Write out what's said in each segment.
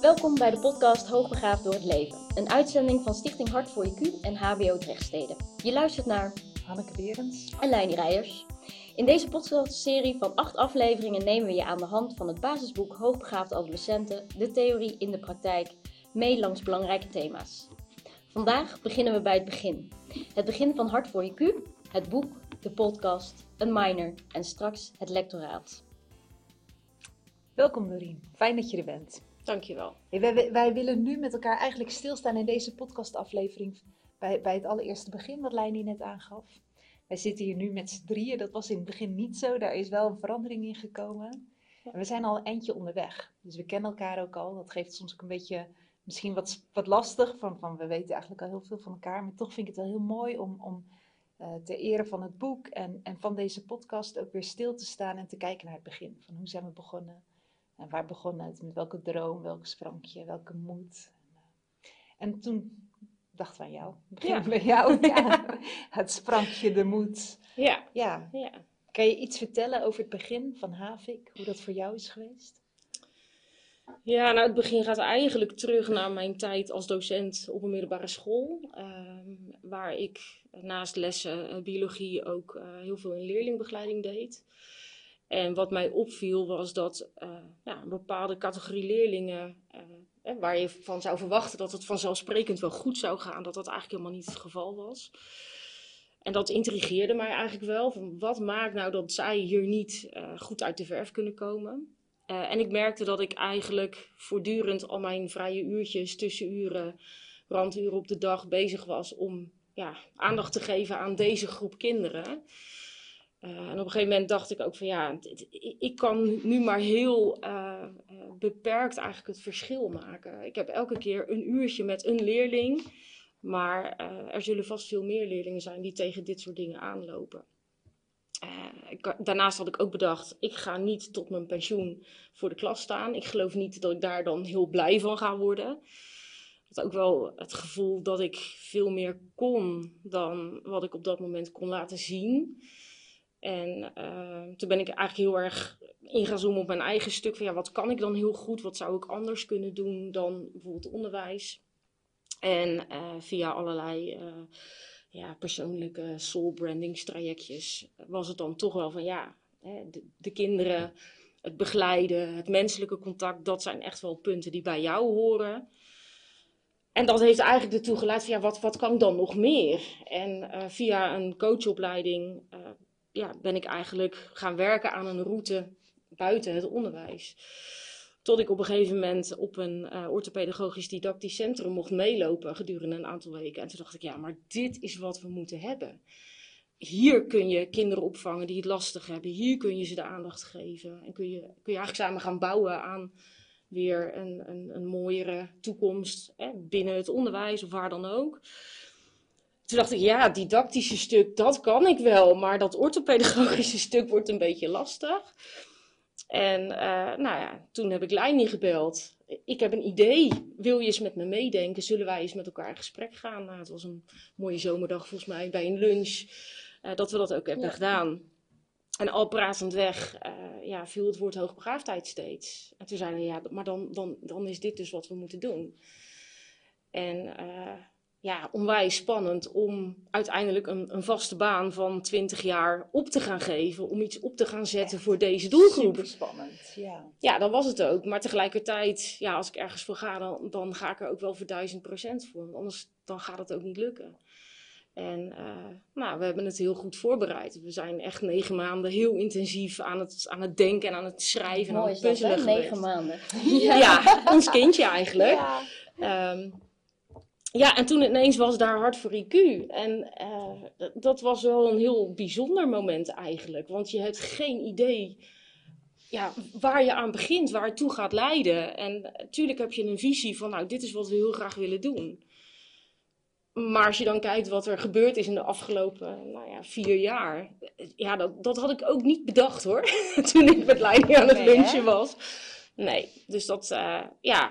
Welkom bij de podcast Hoogbegaafd door het leven. Een uitzending van Stichting Hart voor IQ en HBO Drechtsteden. Je luistert naar Hanneke Berends en Leini Rijers. In deze podcastserie van acht afleveringen nemen we je aan de hand van het basisboek Hoogbegaafde Adolescenten, de theorie in de praktijk, mee langs belangrijke thema's. Vandaag beginnen we bij het begin. Het begin van Hart voor IQ, het boek, de podcast, een minor en straks het lectoraat. Welkom Dorien, fijn dat je er bent. Dankjewel. Hey, wij, wij willen nu met elkaar eigenlijk stilstaan in deze podcastaflevering bij, bij het allereerste begin wat Leini net aangaf. Wij zitten hier nu met z'n drieën, dat was in het begin niet zo, daar is wel een verandering in gekomen. En we zijn al een eindje onderweg, dus we kennen elkaar ook al. Dat geeft soms ook een beetje, misschien wat, wat lastig, van, van we weten eigenlijk al heel veel van elkaar. Maar toch vind ik het wel heel mooi om, om uh, ter ere van het boek en, en van deze podcast ook weer stil te staan en te kijken naar het begin. Van hoe zijn we begonnen? En waar begon het? Met welke droom, welk sprankje, welke moed? En, en toen dacht van jou, begin ja. bij jou. Ja. het sprankje, de moed. Ja. ja. ja. Kan je iets vertellen over het begin van Havik? Hoe dat voor jou is geweest? Ja, nou het begin gaat eigenlijk terug naar mijn tijd als docent op een middelbare school. Uh, waar ik naast lessen uh, biologie ook uh, heel veel in leerlingbegeleiding deed. En wat mij opviel was dat uh, ja, een bepaalde categorie leerlingen, uh, waar je van zou verwachten dat het vanzelfsprekend wel goed zou gaan, dat dat eigenlijk helemaal niet het geval was. En dat intrigeerde mij eigenlijk wel. Van wat maakt nou dat zij hier niet uh, goed uit de verf kunnen komen? en ik merkte dat ik eigenlijk voortdurend al mijn vrije uurtjes, tussenuren, randuren op de dag bezig was om ja, aandacht te geven aan deze groep kinderen. Uh, en op een gegeven moment dacht ik ook van ja, ik kan nu maar heel uh, beperkt eigenlijk het verschil maken. Ik heb elke keer een uurtje met een leerling, maar er zullen vast veel meer leerlingen zijn die tegen dit soort dingen aanlopen. Daarnaast had ik ook bedacht, ik ga niet tot mijn pensioen voor de klas staan. Ik geloof niet dat ik daar dan heel blij van ga worden. Had ook wel het gevoel dat ik veel meer kon dan wat ik op dat moment kon laten zien. En uh, toen ben ik eigenlijk heel erg in op mijn eigen stuk. Van ja, wat kan ik dan heel goed? Wat zou ik anders kunnen doen dan bijvoorbeeld onderwijs? En uh, via allerlei uh, ja, persoonlijke soul brandingstrajectjes was het dan toch wel van ja, hè, de, de, kinderen, het begeleiden, het menselijke contact, dat zijn echt wel punten die bij jou horen. En dat heeft eigenlijk ertoe geleid van ja, wat, wat kan ik dan nog meer? En via een coachopleiding ja, ben ik eigenlijk gaan werken aan een route buiten het onderwijs. Tot ik op een gegeven moment op een uh, orthopedagogisch didactisch centrum mocht meelopen gedurende een aantal weken. En toen dacht ik, ja, maar dit is wat we moeten hebben. Hier kun je kinderen opvangen die het lastig hebben. Hier kun je ze de aandacht geven. En kun je, kun je eigenlijk samen gaan bouwen aan weer een, een, een mooiere toekomst hè, binnen het onderwijs of waar dan ook. Toen dacht ik, ja, didactische stuk, dat kan ik wel, maar dat orthopedagogische stuk wordt een beetje lastig. En uh, nou ja, toen heb ik Leini gebeld. Ik heb een idee. Wil je eens met me meedenken? Zullen wij eens met elkaar in gesprek gaan? Nou, het was een mooie zomerdag volgens mij bij een lunch. Uh, dat we dat ook hebben ja. gedaan. En al pratend weg uh, ja, viel het woord hoogbegaafdheid steeds. En toen zeiden we, ja, maar dan, dan, dan is dit dus wat we moeten doen. En ja, onwijs spannend om uiteindelijk een, een, vaste baan van 20 jaar op te gaan geven. Om iets op te gaan zetten Echt voor deze doelgroep. Super spannend, ja. Ja, dat was het ook. Maar tegelijkertijd, ja, als ik ergens voor ga, dan, dan ga ik er ook wel voor duizend procent voor. Want anders dan gaat het ook niet lukken. En uh, nou, we hebben het heel goed voorbereid. We zijn echt negen maanden heel intensief aan het, aan het denken en aan het schrijven en aan het puzzelen. Negen maanden. Ja. ja, ons kindje eigenlijk. Ja. Um, ja, en toen ineens was daar Hart voor IQ. En uh, dat was wel een heel bijzonder moment eigenlijk. Want je hebt geen idee ja, waar je aan begint, waar het toe gaat leiden. En natuurlijk heb je een visie van, nou, dit is wat we heel graag willen doen. Maar als je dan kijkt wat er gebeurd is in de afgelopen nou ja, vier jaar. Ja, dat, dat had ik ook niet bedacht hoor. toen ik met Leiding aan het nee, lunchen hè? was. Nee, dus dat, uh, ja,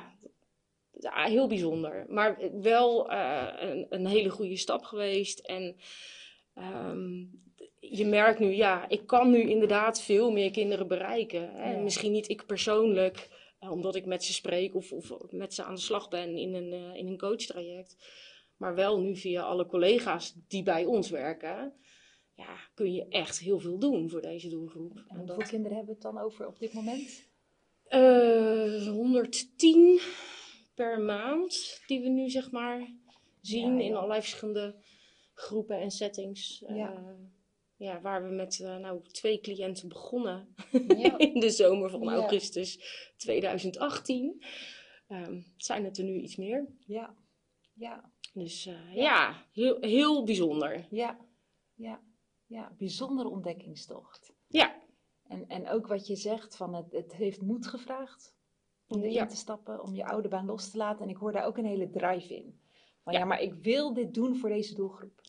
ja, heel bijzonder. Maar wel uh, een, een, hele goede stap geweest. En um, je merkt nu, ja, ik kan nu inderdaad veel meer kinderen bereiken. Hè? Ja. Misschien niet ik persoonlijk eh, omdat ik met ze spreek of, of met ze aan de slag ben in een, uh, in een coachtraject. Maar wel nu via alle collega's die bij ons werken. Ja, kun je echt heel veel doen voor deze doelgroep. En hoeveel dat... kinderen hebben we het dan over op dit moment? Uh, 110 per maand die we nu zeg maar zien ja, ja. in allerlei verschillende groepen en settings. Ja. Uh, ja, waar we met uh, nou, twee cliënten begonnen ja. in de zomer van augustus 2018. Um, zijn het er nu iets meer. Ja, ja. Dus uh, ja. ja, heel, heel bijzonder. Ja, ja, ja. Bijzondere ontdekkingstocht. Ja. En, en ook wat je zegt, van het, het heeft moed gevraagd om erin ja. te stappen, om je oude baan los te laten. En ik hoor daar ook een hele drive in. Van ja, ja maar ik wil dit doen voor deze doelgroep.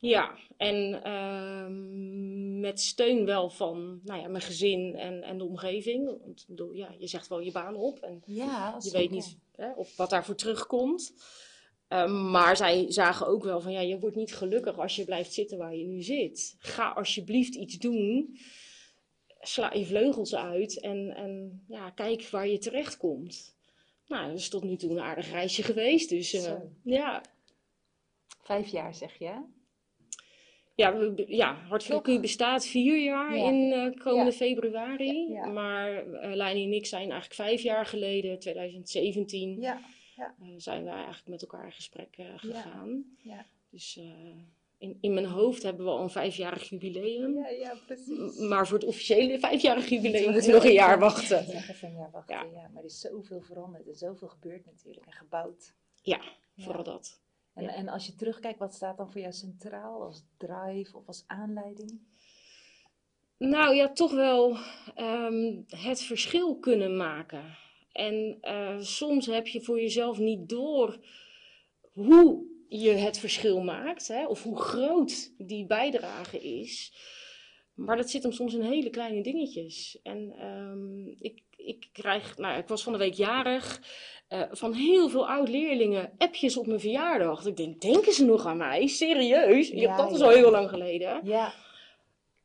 Ja, en uh, met steun wel van nou ja, mijn gezin en, en de omgeving. Want bedoel, ja, je zegt wel je baan op en ja, je weet niet hè, of wat daarvoor terugkomt. Uh, maar zij zagen ook wel van ja, je wordt niet gelukkig als je blijft zitten waar je nu zit. Ga alsjeblieft iets doen. Sla je vleugels uit en, en ja, kijk waar je terecht komt. Nou, dat is tot nu toe een aardig reisje geweest. Dus uh, ja. Vijf jaar zeg je? Ja, we, ja Hartelijk bestaat vier jaar ja. in uh, komende ja. februari. Ja, maar uh, Leini en ik zijn eigenlijk vijf jaar geleden, 2017, uh, zijn we eigenlijk met elkaar in gesprek gegaan. Dus in, in mijn hoofd hebben we al een vijfjarig jubileum. Ja, ja, precies. Maar voor het officiële vijfjarig jubileum moeten we nog een jaar wachten. Ja, even een jaar wachten, ja. Maar er is zoveel veranderd en zoveel gebeurd natuurlijk en gebouwd. Ja, vooral dat. En, ja. en als je terugkijkt, wat staat dan voor jou centraal als drive of als aanleiding? Nou ja, toch wel um, het verschil kunnen maken. En uh, soms heb je voor jezelf niet door hoe je het verschil maakt, hè, of hoe groot die bijdrage is. Maar dat zit hem soms in hele kleine dingetjes. En um, ik, ik krijg, nou, ik was van de week jarig. Uh, van heel veel oud-leerlingen appjes op mijn verjaardag. Ik denk, denken ze nog aan mij? Serieus? Ja, dat is ja. al heel lang geleden. Ja.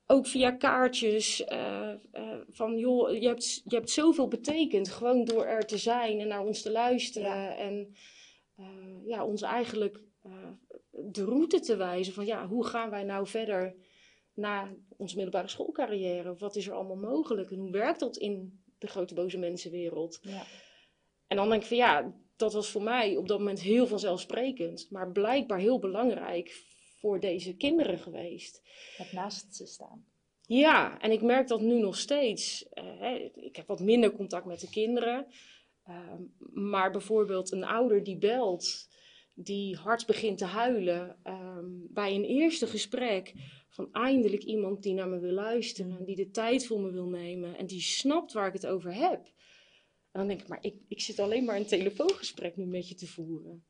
Ook via kaartjes. Uh, uh, van, joh, je hebt, je hebt zoveel betekend. Gewoon door er te zijn en naar ons te luisteren. Ja. En ja, ons eigenlijk de route te wijzen. Van, ja, hoe gaan wij nou verder na onze middelbare schoolcarrière? Wat is er allemaal mogelijk? En hoe werkt dat in de grote boze mensenwereld? Ja. En dan denk ik van ja, dat was voor mij op dat moment heel vanzelfsprekend, maar blijkbaar heel belangrijk voor deze kinderen geweest. Het naast ze staan. Ja, en ik merk dat nu nog steeds. Uh, ik heb wat minder contact met de kinderen. Uh, maar bijvoorbeeld een ouder die belt, die hard begint te huilen um, bij een eerste gesprek. Van eindelijk iemand die naar me wil luisteren, die de tijd voor me wil nemen en die snapt waar ik het over heb. En dan denk ik, maar ik, ik zit alleen maar een telefoongesprek nu met je te voeren.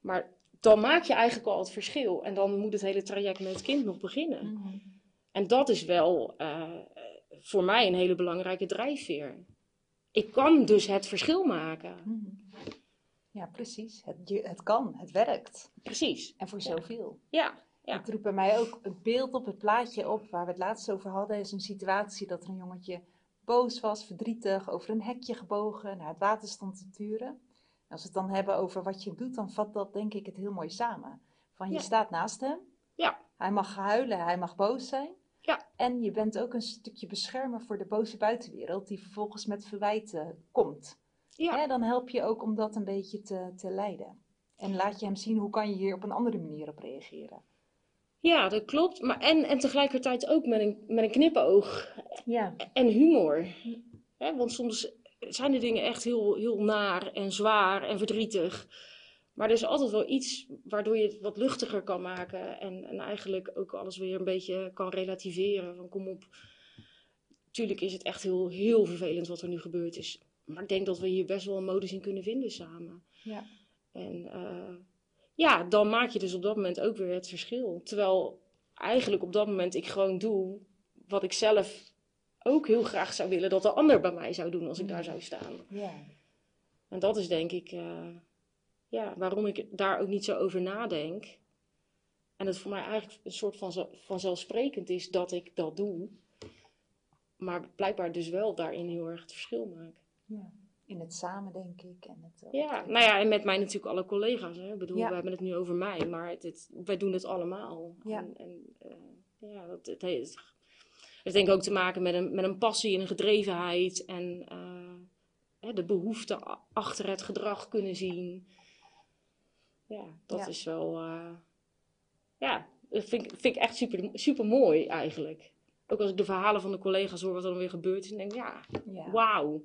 Maar dan maak je eigenlijk al het verschil. En dan moet het hele traject met het kind nog beginnen. Mm -hmm. En dat is wel uh, voor mij een hele belangrijke drijfveer. Ik kan dus het verschil maken. Mm -hmm. Ja, precies. Het, het kan, het werkt. Precies. En voor zoveel. Ja. ja. Het roept bij mij ook een beeld op, het plaatje op, waar we het laatst over hadden. is een situatie dat er een jongetje boos was, verdrietig, over een hekje gebogen, naar het water stond te turen. En als we het dan hebben over wat je doet, dan vat dat denk ik het heel mooi samen. Van je ja. staat naast hem. Ja. Hij mag huilen, hij mag boos zijn. Ja. En je bent ook een stukje beschermer voor de boze buitenwereld, die vervolgens met verwijten komt. Ja. Hè, dan help je ook om dat een beetje te, te leiden. En laat je hem zien hoe kan je hier op een andere manier op reageren. Ja, dat klopt. Maar en, en tegelijkertijd ook met een, met een knipoog. Ja. En humor. He, want soms zijn de dingen echt heel, heel naar en zwaar en verdrietig. Maar er is altijd wel iets waardoor je het wat luchtiger kan maken. En, en eigenlijk ook alles weer een beetje kan relativeren. Van kom op. Tuurlijk is het echt heel, heel vervelend wat er nu gebeurd is. Maar ik denk dat we hier best wel een modus in kunnen vinden samen. Ja. En uh, ja, dan maak je dus op dat moment ook weer het verschil. Terwijl eigenlijk op dat moment ik gewoon doe wat ik zelf ook heel graag zou willen dat de ander bij mij zou doen als ik daar zou staan. Ja. En dat is denk ik uh, ja, waarom ik daar ook niet zo over nadenk. En het voor mij eigenlijk een soort van vanzelfsprekend is dat ik dat doe. Maar blijkbaar dus wel daarin heel erg het verschil maak. Ja. in het samen, denk ik. En het, Ja, nou ja, en met mij natuurlijk alle collega's. Hè. Ik bedoel, Ja. we hebben het nu over mij, maar het, het- wij doen het allemaal. Ja. En, en eh, ja, dat, het heeft, het denk ik ook te maken met een, met een passie en een gedrevenheid. En eh, hè, de behoefte achter het gedrag kunnen zien. Ja, dat Ja. is wel... eh, ja, dat vind, ik- vind ik echt super, super mooi eigenlijk. Ook als ik de verhalen van de collega's hoor wat er dan weer gebeurd is. En denk ik, ja, ja. wauw.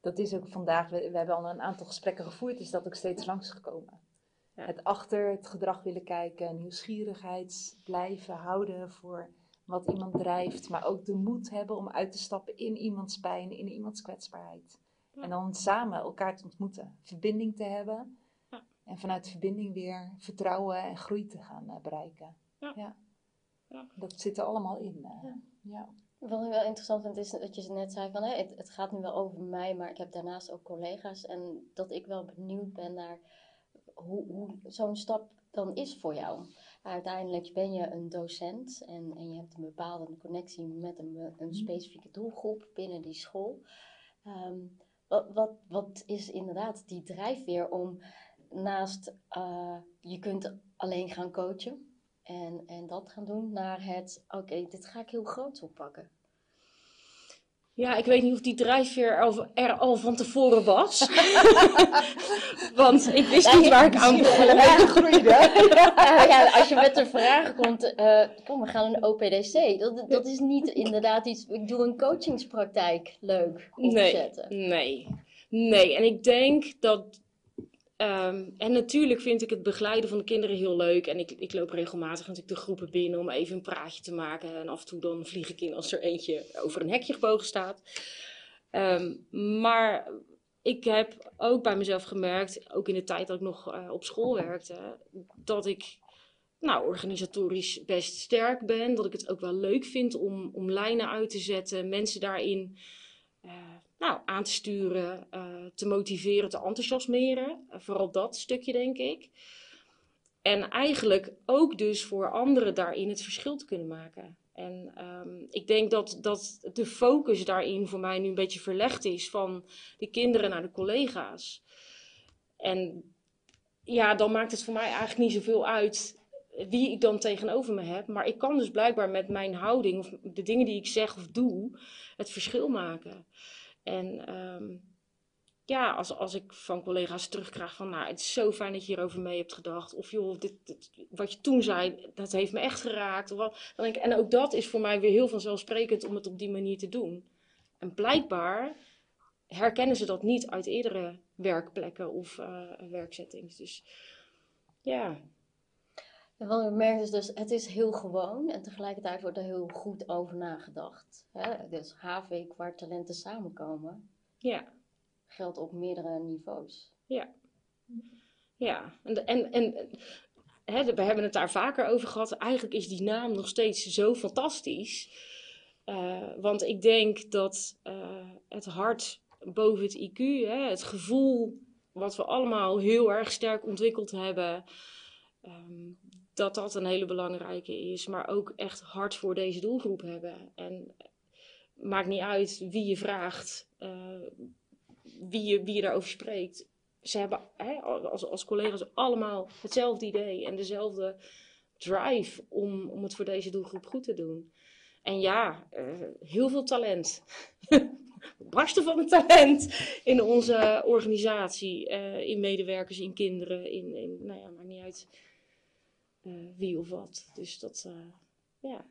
Dat is ook vandaag, we, we hebben al een aantal gesprekken gevoerd, is dat ook steeds langsgekomen. Ja. Het achter het gedrag willen kijken, nieuwsgierigheid blijven houden voor wat iemand drijft, maar ook de moed hebben om uit te stappen in iemands pijn, in iemands kwetsbaarheid. Ja. En dan samen elkaar te ontmoeten, verbinding te hebben Ja. en vanuit verbinding weer vertrouwen en groei te gaan eh, bereiken. Ja. Ja. Ja. Dat zit er allemaal in. eh, Ja. Wat ik wel interessant vind, is dat je net zei van hè, het, het gaat nu wel over mij, maar ik heb daarnaast ook collega's. En dat ik wel benieuwd ben naar hoe, hoe zo'n stap dan is voor jou. Uiteindelijk ben je een docent en, en je hebt een bepaalde connectie met een, een specifieke doelgroep binnen die school. Ehm, wat, wat, wat is inderdaad die drijfveer om naast eh, je kunt alleen gaan coachen en, en dat gaan doen naar het, oké, dit ga ik heel groot oppakken. Ja, ik weet niet of die drijfveer er al, van tevoren was. Want ik wist niet waar ik aan begon. groeide. Eh, ja, als je met de vraag komt, eh, kom, we gaan een OPDC. Dat, dat is niet inderdaad iets, ik doe een coachingspraktijk leuk Nee, opzetten. nee, nee. En ik denk dat. Ehm, en natuurlijk vind ik het begeleiden van de kinderen heel leuk. En ik, ik loop regelmatig natuurlijk de groepen binnen om even een praatje te maken. En af en toe dan vlieg ik in als er eentje over een hekje gebogen staat. Ehm, maar ik heb ook bij mezelf gemerkt, ook in de tijd dat ik nog eh, op school werkte, dat ik nou, organisatorisch best sterk ben. Dat ik het ook wel leuk vind om, om lijnen uit te zetten, mensen daarin eh, nou, aan te sturen, eh, te motiveren, te enthousiasmeren. Eh, vooral dat stukje, denk ik. En eigenlijk ook dus voor anderen daarin het verschil te kunnen maken. En ehm, ik denk dat, dat de focus daarin voor mij nu een beetje verlegd is van de kinderen naar de collega's. En ja, dan maakt het voor mij eigenlijk niet zoveel uit wie ik dan tegenover me heb. Maar ik kan dus blijkbaar met mijn houding of de dingen die ik zeg of doe, het verschil maken. En ehm, ja, als, als ik van collega's terugkrijg van, nou, het is zo fijn dat je hierover mee hebt gedacht. Of joh, dit, wat je toen zei, dat heeft me echt geraakt. Of wat, dan ik, en ook dat is voor mij weer heel vanzelfsprekend om het op die manier te doen. En blijkbaar herkennen ze dat niet uit eerdere werkplekken of eh, werksettings. Dus ja, En wat ik merk is dus, het is heel gewoon en tegelijkertijd wordt er heel goed over nagedacht. Hè? Dus HV, waar talenten samenkomen, ja. geldt op meerdere niveaus. Ja, en, en, en hè, we hebben het daar vaker over gehad. Eigenlijk is die naam nog steeds zo fantastisch. Eh, want ik denk dat eh, het hart boven het IQ, hè, het gevoel wat we allemaal heel erg sterk ontwikkeld hebben, ehm, dat dat een hele belangrijke is. Maar ook echt hard voor deze doelgroep hebben. En maakt niet uit wie je vraagt, eh, wie, je, wie je daarover spreekt ze hebben hè, als, als collega's allemaal hetzelfde idee en dezelfde drive om, om het voor deze doelgroep goed te doen. En ja, eh, heel veel talent. Barsten van het talent in onze organisatie, eh, in medewerkers, in kinderen, in, in nou ja, maakt niet uit eh, wie of wat. Dus dat eh, ja,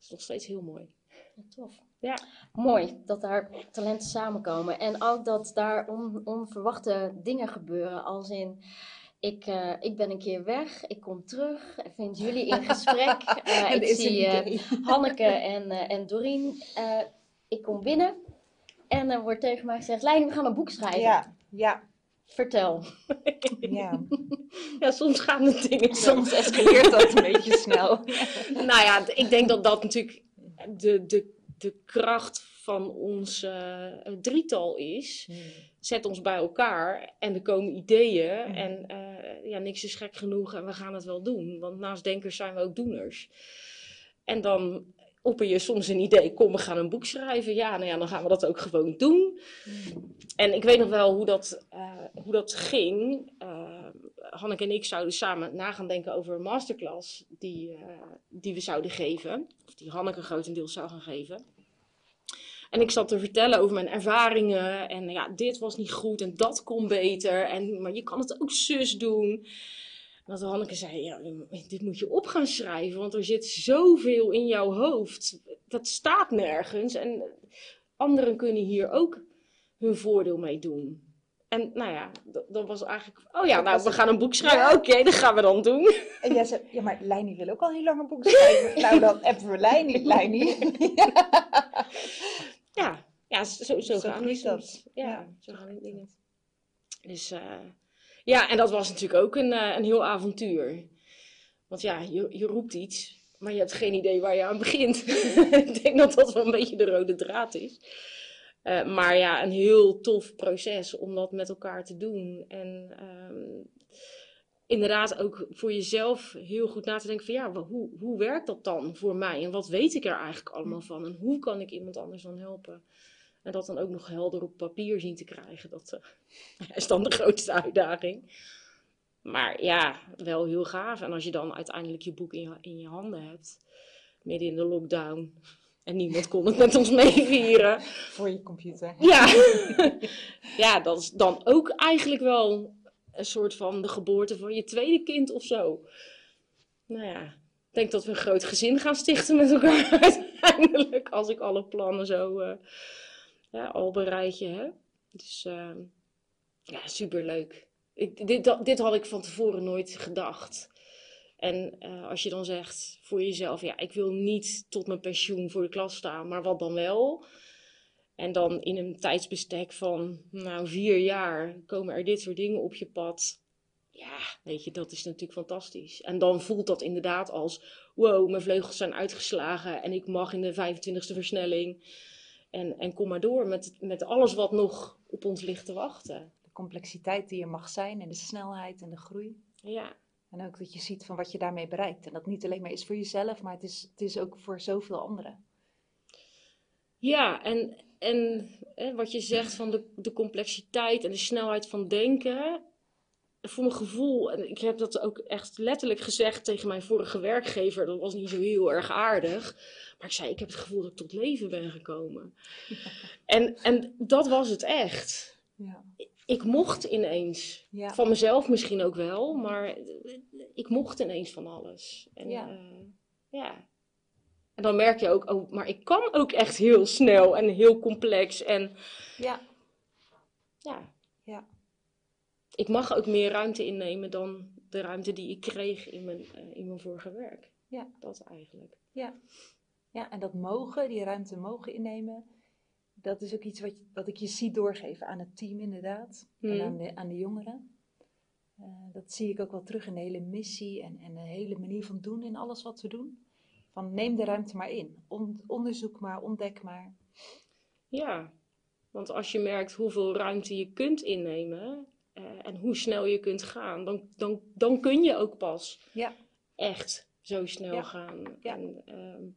is nog steeds heel mooi. Ja, tof. Ja. Mooi dat daar talenten samenkomen. En ook dat daar on- onverwachte dingen gebeuren. Als in, ik, eh, ik ben een keer weg, ik kom terug, ik vind jullie in gesprek. Eh, ik zie. Hanneke en, en Doreen. Ik kom binnen en er wordt tegen mij gezegd, Lijn, we gaan een boek schrijven. Ja, ja, Vertel. ja. Ja, soms gaan de dingen. Soms escaleert dat een beetje snel. Nou ja, ik denk dat dat natuurlijk de, de, de kracht van ons eh, drietal is. Zet ons bij elkaar en er komen ideeën. Mhm. En eh, ja, niks is gek genoeg en we gaan het wel doen. Want naast denkers zijn we ook doeners. En dan opper je soms een idee, kom we gaan een boek schrijven. Ja, nou ja, dan gaan we dat ook gewoon doen. En ik weet nog wel hoe dat, eh, hoe dat ging. Uh, Hanneke en ik zouden samen na gaan denken over een masterclass die, uh, die we zouden geven. Of die Hanneke grotendeels zou gaan geven. En ik zat te vertellen over mijn ervaringen. En ja, dit was niet goed en dat kon beter. En, maar je kan het ook zus doen. Dat Hanneke zei, ja, dit moet je op gaan schrijven. Want er zit zoveel in jouw hoofd. Dat staat nergens. En anderen kunnen hier ook hun voordeel mee doen. En nou ja, dat, was eigenlijk. Oh ja, nou, we gaan een boek schrijven. Oké, dat gaan we dan doen. En jij zei, ja, maar Leini wil ook al heel lang een boek schrijven. nou, dan appen we Leini, Leini. ja, ja, zo, zo, zo gaan die dat. Ja, ja, zo gaan die dingen. Dus uh, ja, en dat was natuurlijk ook een, uh, een heel avontuur. Want ja, je, je roept iets, maar je hebt geen idee waar je aan begint. Ik denk dat dat wel een beetje de rode draad is. Uh, maar ja, een heel tof proces om dat met elkaar te doen. En um, inderdaad ook voor jezelf heel goed na te denken van ja, hoe, hoe werkt dat dan voor mij? En wat weet ik er eigenlijk allemaal van? En hoe kan ik iemand anders dan helpen? En dat dan ook nog helder op papier zien te krijgen, dat uh, is dan de grootste uitdaging. Maar ja, wel heel gaaf. En als je dan uiteindelijk je boek in je, in je handen hebt, midden in de lockdown, en niemand kon het met ons meevieren. Voor je computer. Ja. ja, dat is dan ook eigenlijk wel een soort van de geboorte van je tweede kind of zo. Nou ja, ik denk dat we een groot gezin gaan stichten met elkaar uiteindelijk. Als ik alle plannen zo uh, ja, je heb. Dus uh, ja, superleuk. Ik, dit, dit had ik van tevoren nooit gedacht. En uh, als je dan zegt voor jezelf, ja, ik wil niet tot mijn pensioen voor de klas staan, maar wat dan wel? En dan in een tijdsbestek van, nou, vier jaar komen er dit soort dingen op je pad. Ja, weet je, dat is natuurlijk fantastisch. En dan voelt dat inderdaad als, wow, mijn vleugels zijn uitgeslagen en ik mag in de 25e versnelling. En, en kom maar door met, met alles wat nog op ons ligt te wachten. De complexiteit die er mag zijn en de snelheid en de groei. Ja, en ook dat je ziet van wat je daarmee bereikt. En dat niet alleen maar is voor jezelf, maar het is, het is ook voor zoveel anderen. Ja, en, en hè, wat je zegt van de, de complexiteit en de snelheid van denken. Voor mijn gevoel, en ik heb dat ook echt letterlijk gezegd tegen mijn vorige werkgever, dat was niet zo heel erg aardig. Maar ik zei, ik heb het gevoel dat ik tot leven ben gekomen. En, en dat was het echt. Ja ik mocht ineens. Van mezelf misschien ook wel, maar ik mocht ineens van alles. En, ja. Uh, ja. En dan merk je ook, oh, maar ik kan ook echt heel snel en heel complex. En ja. Ja. ja. Ik mag ook meer ruimte innemen dan de ruimte die ik kreeg in mijn, uh, in mijn vorige werk. Ja. Dat eigenlijk. Ja. Ja, en dat mogen, die ruimte mogen innemen dat is ook iets wat, wat ik je zie doorgeven aan het team inderdaad. En hmm. aan de, aan de jongeren. Uh, dat zie ik ook wel terug in de hele missie en, en de hele manier van doen in alles wat we doen. Van neem de ruimte maar in. onderzoek maar, ontdek maar. Ja, want als je merkt hoeveel ruimte je kunt innemen uh, en hoe snel je kunt gaan, dan, dan, dan kun je ook pas ja. echt zo snel gaan. Ja. En uh,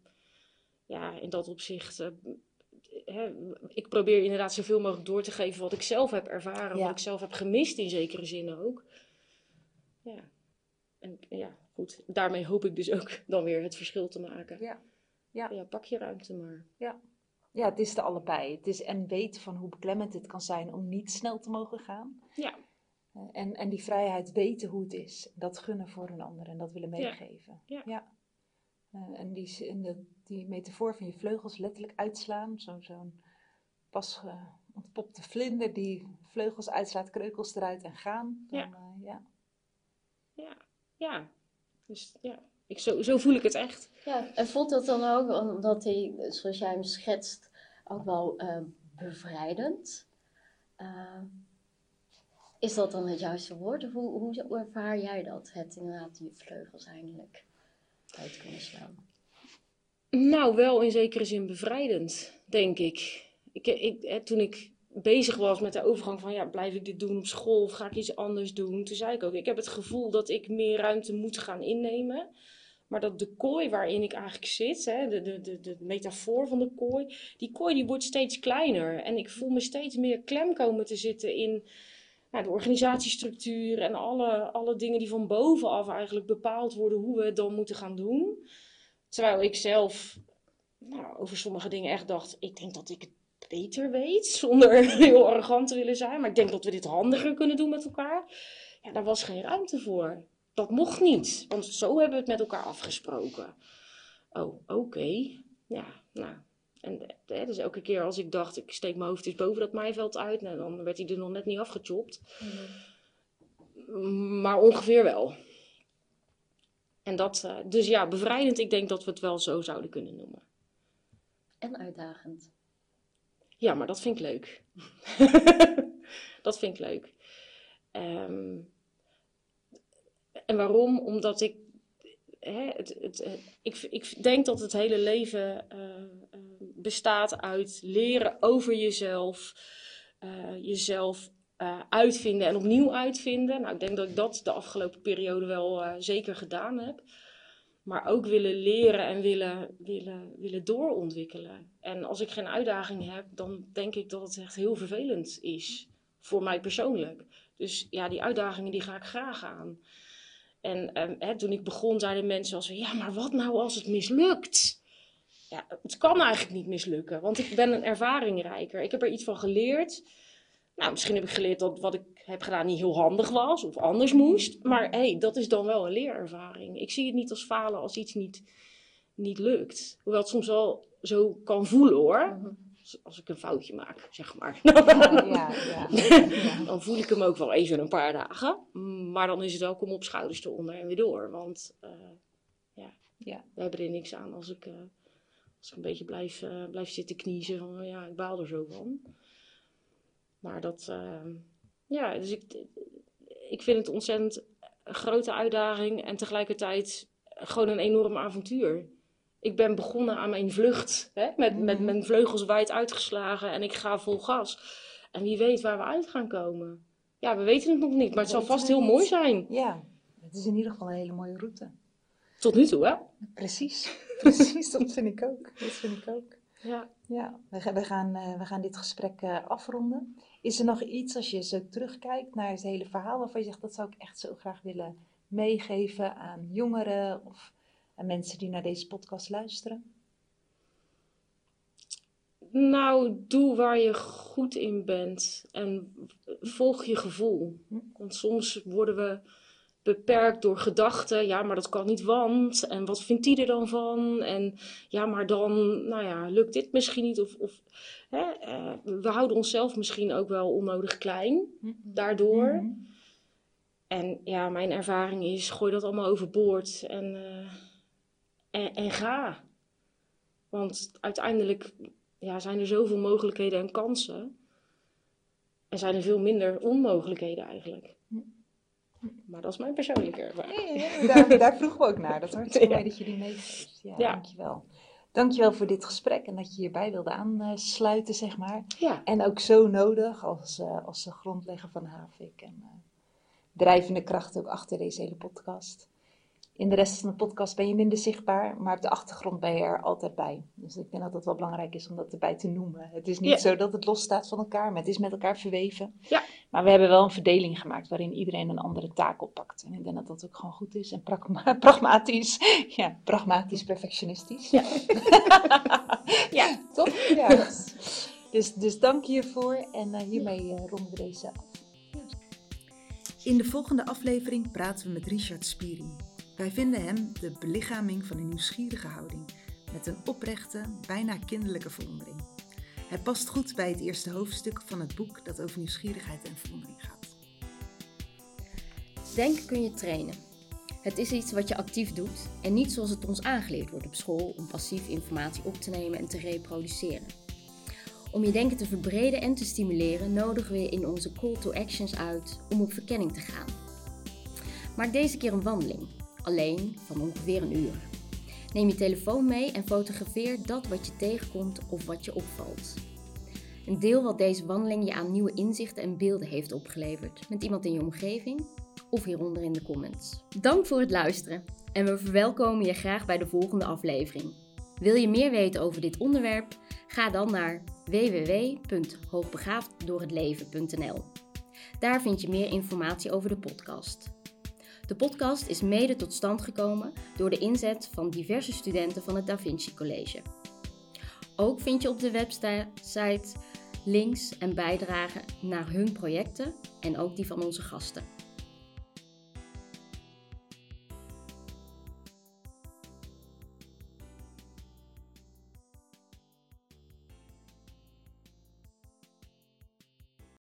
ja, in dat opzicht uh, ik probeer inderdaad zoveel mogelijk door te geven wat ik zelf heb ervaren, wat ik zelf heb gemist in zekere zin ook. Ja. En ja, goed. Daarmee hoop ik dus ook dan weer het verschil te maken. Ja. Ja. ja pak je ruimte maar. Ja. Ja, het is de allebei. Het is en weten van hoe beklemmend het kan zijn om niet snel te mogen gaan. Ja. Eh, en, en die vrijheid weten hoe het is. Dat gunnen voor een ander en dat willen meegeven. Ja. ja. Uh, en die, en de, die metafoor van je vleugels letterlijk uitslaan. Zo'n zo pas ontpopte vlinder die vleugels uitslaat, kreukels eruit en gaan. Dan, ja. Uh, ja. ja. Ja. Dus ja, ik, zo, zo voel ik het echt. Ja, en voelt dat dan ook, omdat hij, zoals jij hem schetst, ook wel uh, bevrijdend? Uh, is dat dan het juiste woord? Of hoe, hoe ervaar jij dat? Het inderdaad je vleugels eindelijk uit kunnen slaan? Nou, wel in zekere zin bevrijdend, denk ik. ik, ik toen ik bezig was met de overgang van, ja, blijf ik dit doen op school of ga ik iets anders doen? Toen zei ik ook, ik heb het gevoel dat ik meer ruimte moet gaan innemen. Maar dat de kooi waarin ik eigenlijk zit, hè, de, de, de, de metafoor van de kooi, die kooi die wordt steeds kleiner. En ik voel me steeds meer klem komen te zitten in nou, de organisatiestructuur en alle, alle dingen die van bovenaf eigenlijk bepaald worden hoe we het dan moeten gaan doen. Terwijl ik zelf nou, over sommige dingen echt dacht, ik denk dat ik het beter weet, zonder heel arrogant te willen zijn. Maar ik denk dat we dit handiger kunnen doen met elkaar. Ja, daar was geen ruimte voor. Dat mocht niet, want zo hebben we het met elkaar afgesproken. Oh, oké. Ja, nou. En hè, dus elke keer als ik dacht, ik steek mijn hoofd eens boven dat maaiveld uit, nou, dan werd hij er nog net niet afgechopt. Maar ongeveer wel. En dat, uh, dus ja, bevrijdend, ik denk dat we het wel zo zouden kunnen noemen. En uitdagend. Ja, maar dat vind ik leuk. dat vind ik leuk. Um, en waarom? Omdat ik, hè, het, het, ik, ik denk dat het hele leven uh, uh, bestaat uit leren over jezelf, jezelf uitvinden en opnieuw uitvinden. Nou, ik denk dat ik dat de afgelopen periode wel zeker gedaan heb. Maar ook willen leren en willen, willen, willen doorontwikkelen. En als ik geen uitdaging heb, dan denk ik dat het echt heel vervelend is. Voor mij persoonlijk. Dus ja, die uitdagingen die ga ik graag aan. En um, hè, toen ik begon, zeiden mensen als ja, maar wat nou als het mislukt? Ja, het kan eigenlijk niet mislukken, want ik ben een ervaringrijker. Ik heb er iets van geleerd. Nou, misschien heb ik geleerd dat wat ik heb gedaan niet heel handig was of anders moest. Maar hey, dat is dan wel een leerervaring. Ik zie het niet als falen als iets niet, niet lukt. Hoewel het soms wel zo kan voelen hoor. Mhm. Als ik een foutje maak, zeg maar. Ja, ja, ja. dan voel ik hem ook wel even een paar dagen. Maar dan is het ook om op schouders eronder en weer door. Want uh, ja, ja, we hebben er niks aan als ik, uh, als ik een beetje blijf, uh, blijf zitten kniezen. Van ja, ik baal er zo van. Maar dat, ja, dus ik, ik vind het ontzettend een grote uitdaging en tegelijkertijd gewoon een enorm avontuur ik ben begonnen aan mijn vlucht. Hè? Met, met mhm. mijn vleugels wijd uitgeslagen en ik ga vol gas. En wie weet waar we uit gaan komen. Ja, we weten het nog niet, maar het zal vast heel mooi zijn. Ja, het is in ieder geval een hele mooie route. Tot nu toe, hè? Precies, precies, dat vind ik ook. Dat vind ik ook. Ja. Ja, we, we, gaan, we gaan dit gesprek uh, afronden. Is er nog iets, als je zo terugkijkt naar het hele verhaal, waarvan je zegt, dat zou ik echt zo graag willen meegeven aan jongeren of en mensen die naar deze podcast luisteren? Nou, doe waar je goed in bent en volg je gevoel. Hm. Want soms worden we beperkt door gedachten. Ja, maar dat kan niet, want. En wat vindt die er dan van? En ja, maar dan, nou ja, lukt dit misschien niet? Of, of hè, uh, we houden onszelf misschien ook wel onnodig klein hm. daardoor. Hm. En ja, mijn ervaring is: gooi dat allemaal overboord en. Uh, en, en ga. Want uiteindelijk ja, zijn er zoveel mogelijkheden en kansen. En zijn er veel minder onmogelijkheden eigenlijk. Maar dat is mijn persoonlijke ervaring. Daar, daar vroegen we ook naar. Dat is hartstikke mooi dat je die meegeeft. Ja, ja, dankjewel. Dankjewel voor dit gesprek en dat je hierbij wilde aansluiten, zeg maar. Ja. En ook zo nodig als, uh, als de grondlegger van Havik. En uh, drijvende kracht ook achter deze hele podcast in de rest van de podcast ben je minder zichtbaar, maar op de achtergrond ben je er altijd bij. Dus ik denk dat het wel belangrijk is om dat erbij te noemen. Het is niet zo dat het los staat van elkaar, maar het is met elkaar verweven. Ja. Maar we hebben wel een verdeling gemaakt waarin iedereen een andere taak oppakt. En ik denk dat dat ook gewoon goed is en pragmatisch. Ja, pragmatisch, perfectionistisch. Ja, ja top? Ja. Dus, dus dank hiervoor en uh, hiermee uh, ronden we deze af. In de volgende aflevering praten we met Richard Spiering. Wij vinden hem de belichaming van een nieuwsgierige houding, met een oprechte, bijna kinderlijke verwondering. Hij past goed bij het eerste hoofdstuk van het boek dat over nieuwsgierigheid en verwondering gaat. Denken kun je trainen. Het is iets wat je actief doet en niet zoals het ons aangeleerd wordt op school om passief informatie op te nemen en te reproduceren. Om je denken te verbreden en te stimuleren nodigen we je in onze call to actions uit om op verkenning te gaan. Maak deze keer een wandeling alleen van ongeveer een uur. Neem je telefoon mee en fotografeer dat wat je tegenkomt of wat je opvalt. En deel wat deze wandeling je aan nieuwe inzichten en beelden heeft opgeleverd met iemand in je omgeving of hieronder in de comments. Dank voor het luisteren. En we verwelkomen je graag bij de volgende aflevering. Wil je meer weten over dit onderwerp? Ga dan naar www.hoogbegaafddoorhetleven.nl. Daar vind je meer informatie over de podcast. De podcast is mede tot stand gekomen door de inzet van diverse studenten van het Da Vinci College. Ook vind je op de website links en bijdragen naar hun projecten en ook die van onze gasten.